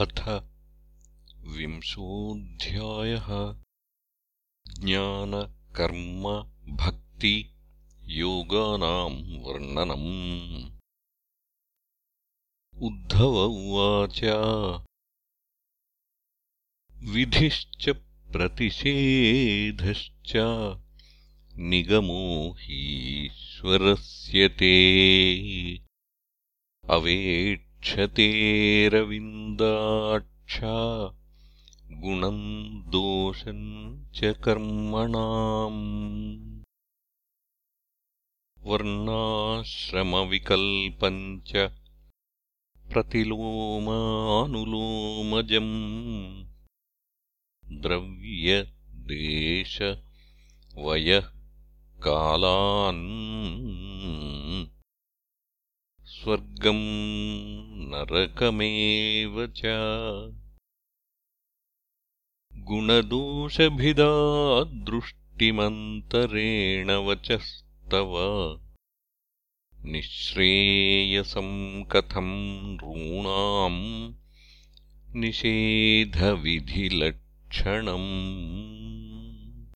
अथ विंशोऽध्यायः। ज्ञानकर्मभक्तियोगानाम् वर्णनम्। उद्धव उवाच। विधिश्च प्रतिषेधश्च निगमो हीश्वरस्य ते अवेक्षतेरविन्दाक्षा गुणम् दोषम् च कर्मणाम्। वर्णाश्रमविकल्पम् च प्रतिलोमानुलोमजम्। द्रव्यदेशवयः कालान् स्वर्गम् नरकमेव च। गुणदोषभिदादृष्टिमन्तरेण वचस्तव। निःश्रेयसम् कथम् नॄणाम् निषेधविधिलक्षणम्।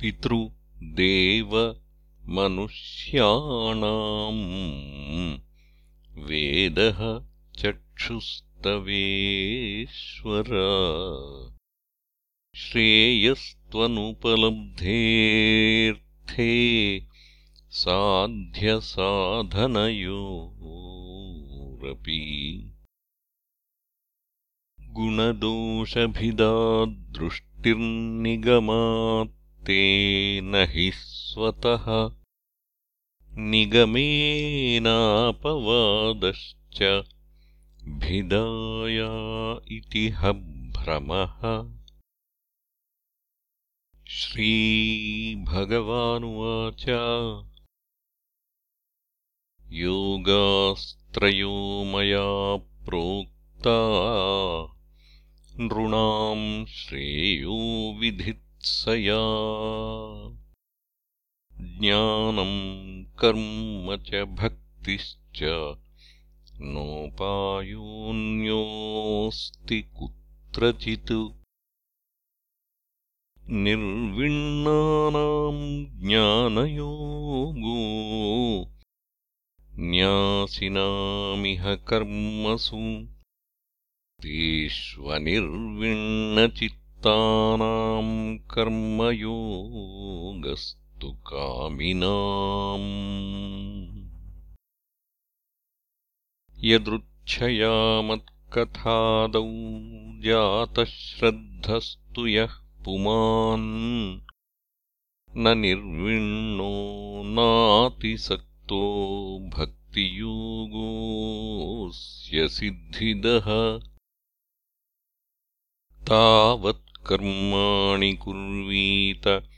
पितृदेव मनुष्याणाम् वेदः चक्षुस्तवेश्वर। श्रेयस्त्वनुपलब्धेऽर्थे साध्यसाधनयोरपि। गुणदोषभिदादृष्टिर्निगमात्तेन हि स्वतः निगमेनापवादश्च भिदाया इति ह भ्रमः श्रीभगवानुवाच। योगास्त्रयो मया प्रोक्ता नृणाम् श्रेयो विधित्सया। ज्ञानम् कर्म च भक्तिश्च नोपायोऽन्योऽस्ति कुत्रचित्। निर्विण्णानाम् ज्ञानयोगो न्यासिनामिह कर्मसु। तेष्वनिर्विण्णचित्तानाम् कर्मयोगस् कामिनाम् यदृच्छया मत्कथादौ जातः श्रद्धस्तु यः पुमान्। न निर्विण्णो नातिसक्तो भक्तियोगोऽस्य सिद्धिदः। तावत्कर्माणि कुर्वीत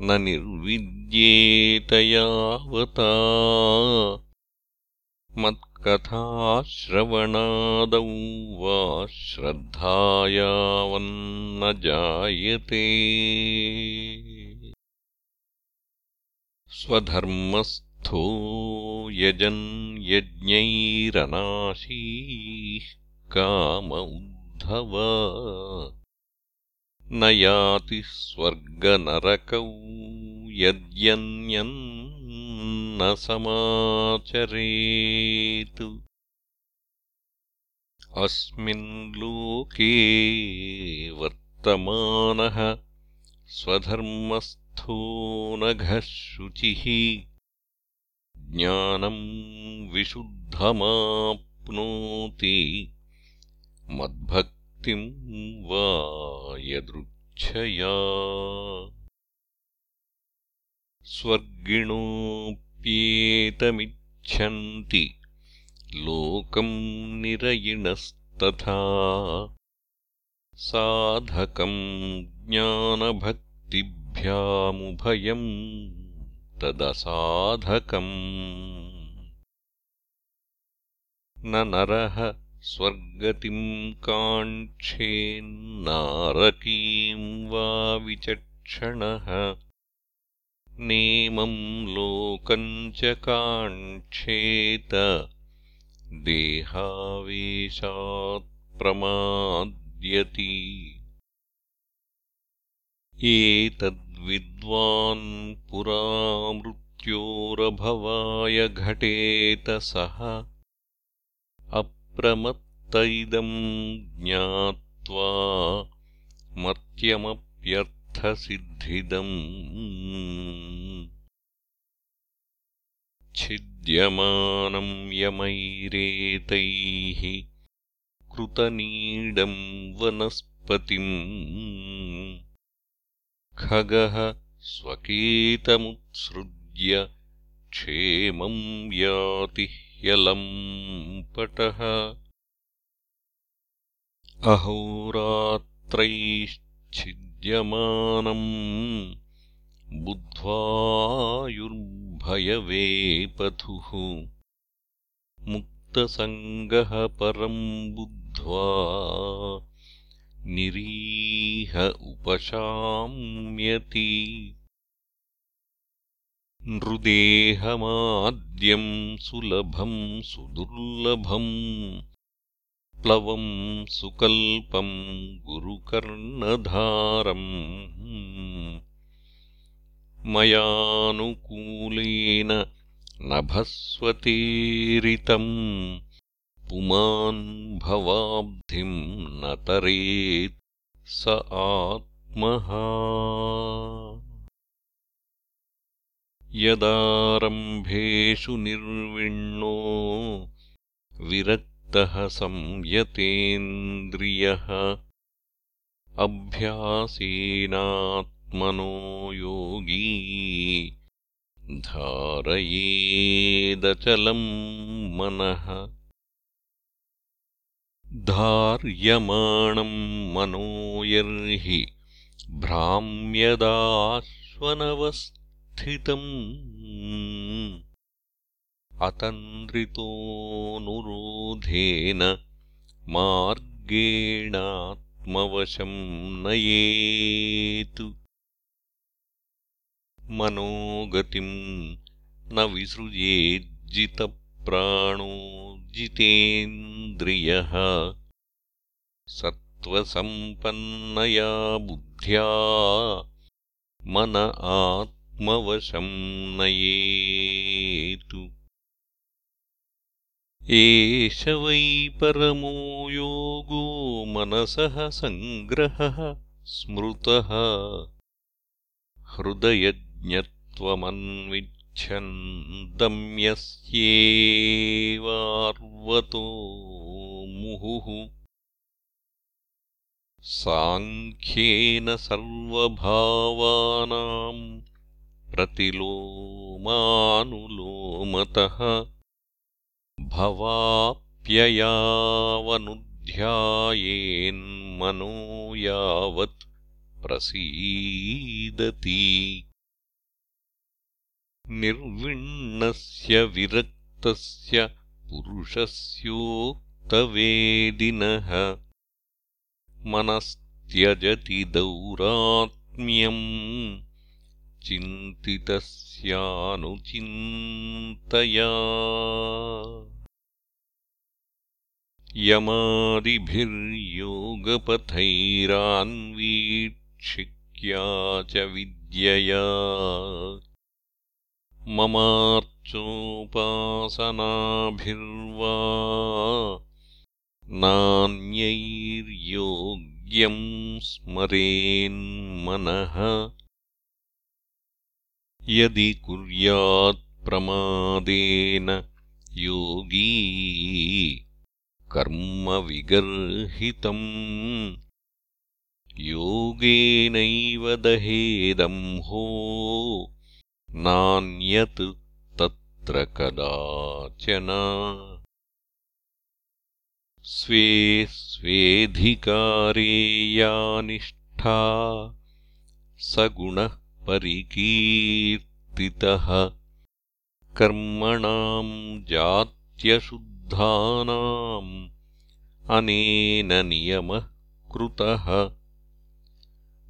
न निर्विद्येत यावता मत्कथाश्रवणादौ वा श्रद्धायावन्न जायते। स्वधर्मस्थो यजन् यज्ञैरनाशीः काम उद्धव न याति स्वर्गनरकौ यद्यन्यन्न समाचरेत्। अस्मिन् लोके वर्तमानः स्वधर्मस्थो नघः शुचिः ज्ञानम् विशुद्धमाप्नोति मद्भक् वा यदृच्छया। स्वर्गिणोऽप्येतमिच्छन्ति लोकम् निरयिणस्तथा। साधकम् ज्ञानभक्तिभ्यामुभयम् तदसाधकम्। न नरः स्वर्गतिम् काङ्क्षेन्नारकीम् वा विचक्षणः। नेमम् लोकम् च काङ्क्षेत। देहावेशात्प्रमाद्यति एतद्विद्वान् पुरा मृत्योरभवाय घटेत सः अप्रमत्त इदम् ज्ञात्वा मर्त्यमप्यर्थसिद्धिदम् छिद्यमानम् यमैरेतैः कृतनीडम् वनस्पतिम् खगः स्वकेतमुत्सृज्य क्षेमम् याति ह्यलम् पटः। अहोरात्रैश्छिद्यमानम् बुद्ध्वायुर्भयवेपथुः। मुक्तसङ्गः परम् बुद्ध्वा निरीह उपशाम्यति नृदेहमाद्यम् सुलभम् सुदुर्लभम् प्लवम् सुकल्पम् गुरुकर्णधारम् मयानुकूलेन नभस्वतेरितम् पुमान् भवाब्धिम् न तरेत् स आत्मः यदारम्भेषु निर्विण्णो विरक्तः संयतेन्द्रियः अभ्यासेनात्मनो योगी धारयेदचलम् मनः धार्यमाणम् मनो यर्हि भ्राम्यदाश्वनवस्थितम् अतन्द्रितोऽनुरोधेन मार्गेणात्मवशम् नयेत्। मनोगतिम् न विसृजेज्जितप्राणो जितेन्द्रियः। सत्त्वसम्पन्नया बुद्ध्या मन आत्मवशम् नयेतु। एष वै परमो योगो मनसः सङ्ग्रहः स्मृतः। हृदयज्ञत्वमन्विच्छन्दम्यस्येवार्वतो मुहुः। साङ्ख्येन सर्वभावानाम् प्रतिलोमानुलोमतः भवाप्ययावनुध्यायेन्मनो यावत् प्रसीदति। निर्विण्णस्य विरक्तस्य पुरुषस्योक्तवेदिनः मनस्त्यजति दौरात्म्यम् चिन्तितस्यानुचिन्तया। यमादिभिर्योगपथैरान्वीक्षिक्या च विद्यया। ममार्चोपासनाभिर्वा। नान्यैर्योग्यम् स्मरेन्मनः यदि कुर्यात्प्रमादेन योगी कर्मविगर्हितम् योगेनैव दहेदम्हो नान्यत् तत्र कदाचन। स्वे स्वेऽधिकारे या निष्ठा स गुणः परिकीर्तितः कर्मणाम् जात्यशुद्धानाम् अनेन नियमः कृतः।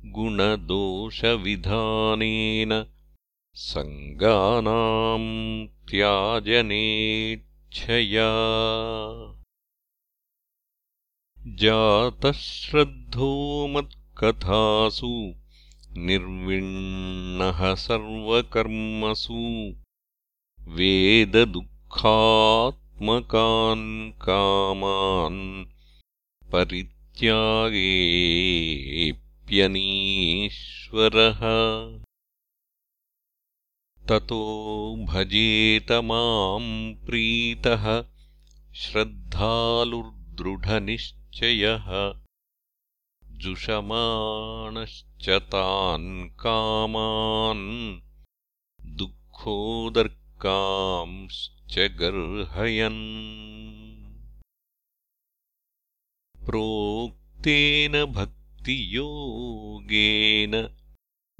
गुणदोषविधानेन सङ्गानाम् त्याजनेच्छया। निश्चया जातश्रद्धो मत्कथासु निर्विण्णः सर्वकर्मसु वेददुःखात्मकान् कामान् परित्यागेऽप्यनीश्वरः। ततो भजेत माम् प्रीतः श्रद्धालुर्दृढनिश्चयः। जुषमाणश्च तान् कामान् दुःखोदर्कांश्च गर्हयन्। प्रोक्तेन भक्तियोगेन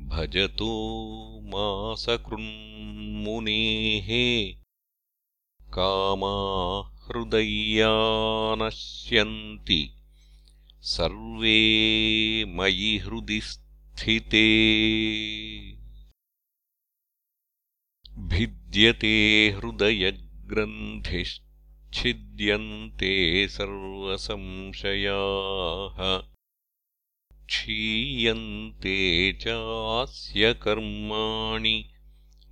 भजतो मासकृन्मुनेः कामा हृदय्या नश्यन्ति सर्वे मयि हृदि स्थिते। भिद्यते हृदयग्रन्थिश्छिद्यन्ते सर्वसंशयाः। क्षीयन्ते चास्य कर्माणि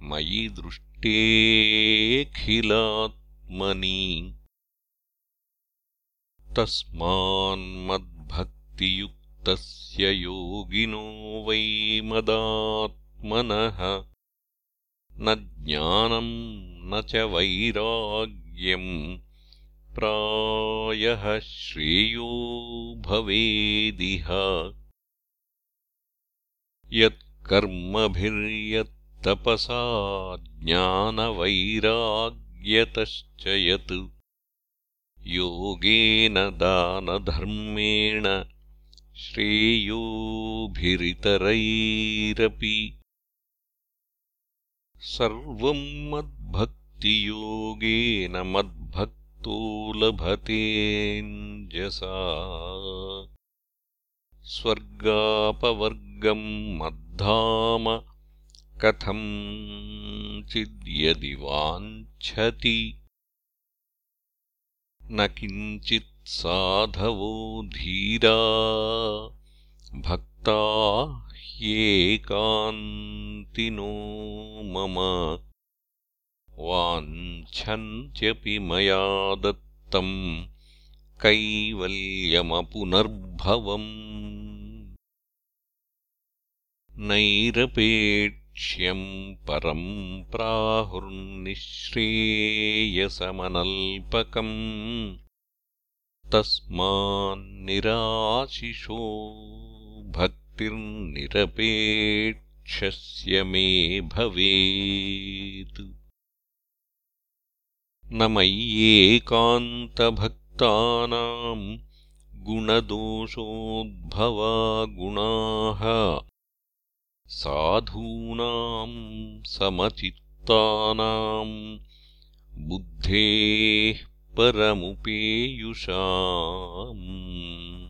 मयि दृष्टेऽखिलात्मनि तस्मान्मद्भक्तियुक्तस्य योगिनो वै मदात्मनः। न ज्ञानम् न च वैराग्यम् प्रायः श्रेयो भवेदिह। यत्कर्मभिर्यत्तपसा ज्ञानवैराग्यतश्च यत्। योगेन दानधर्मेण श्रेयोभिरितरैरपि सर्वम् मद्भक्तियोगेन मद्भक्तो लभतेऽञ्जसा। स्वर्गापवर्गम् मद्धाम कथम् चिद्यदि वाञ्छति। न किञ्चित्साधवो धीरा भक्ता ह्येकान्तिनो मम। वाञ्छन्त्यपि मया दत्तम् कैवल्यमपुनर्भवम्। नैरपेक्ष्यम् परम् प्राहुर्निःश्रेयसमनल्पकम् तस्मान्निराशिषो भक्तिर्निरपेक्षस्य मे भवेत्। न मय्येकान्तभक्तानाम् गुणदोषोद्भवा गुणाः साधूनाम् समचित्तानाम् बुद्धेः परमुपेयुषाम्।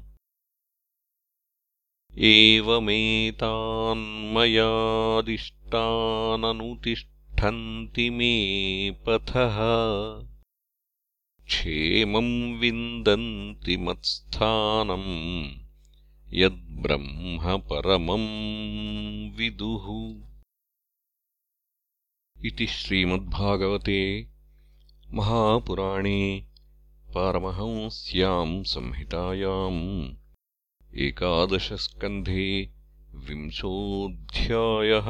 एवमेतान्मयादिष्टाननुतिष्ठन्ति मे पथः। क्षेमम् विन्दन्ति मत्स्थानम् यद्ब्रह्म परमम् विदुः। इति श्रीमद्भागवते महापुराणे पारमहंस्याम् संहितायाम् एकादशस्कन्धे विंशोऽध्यायः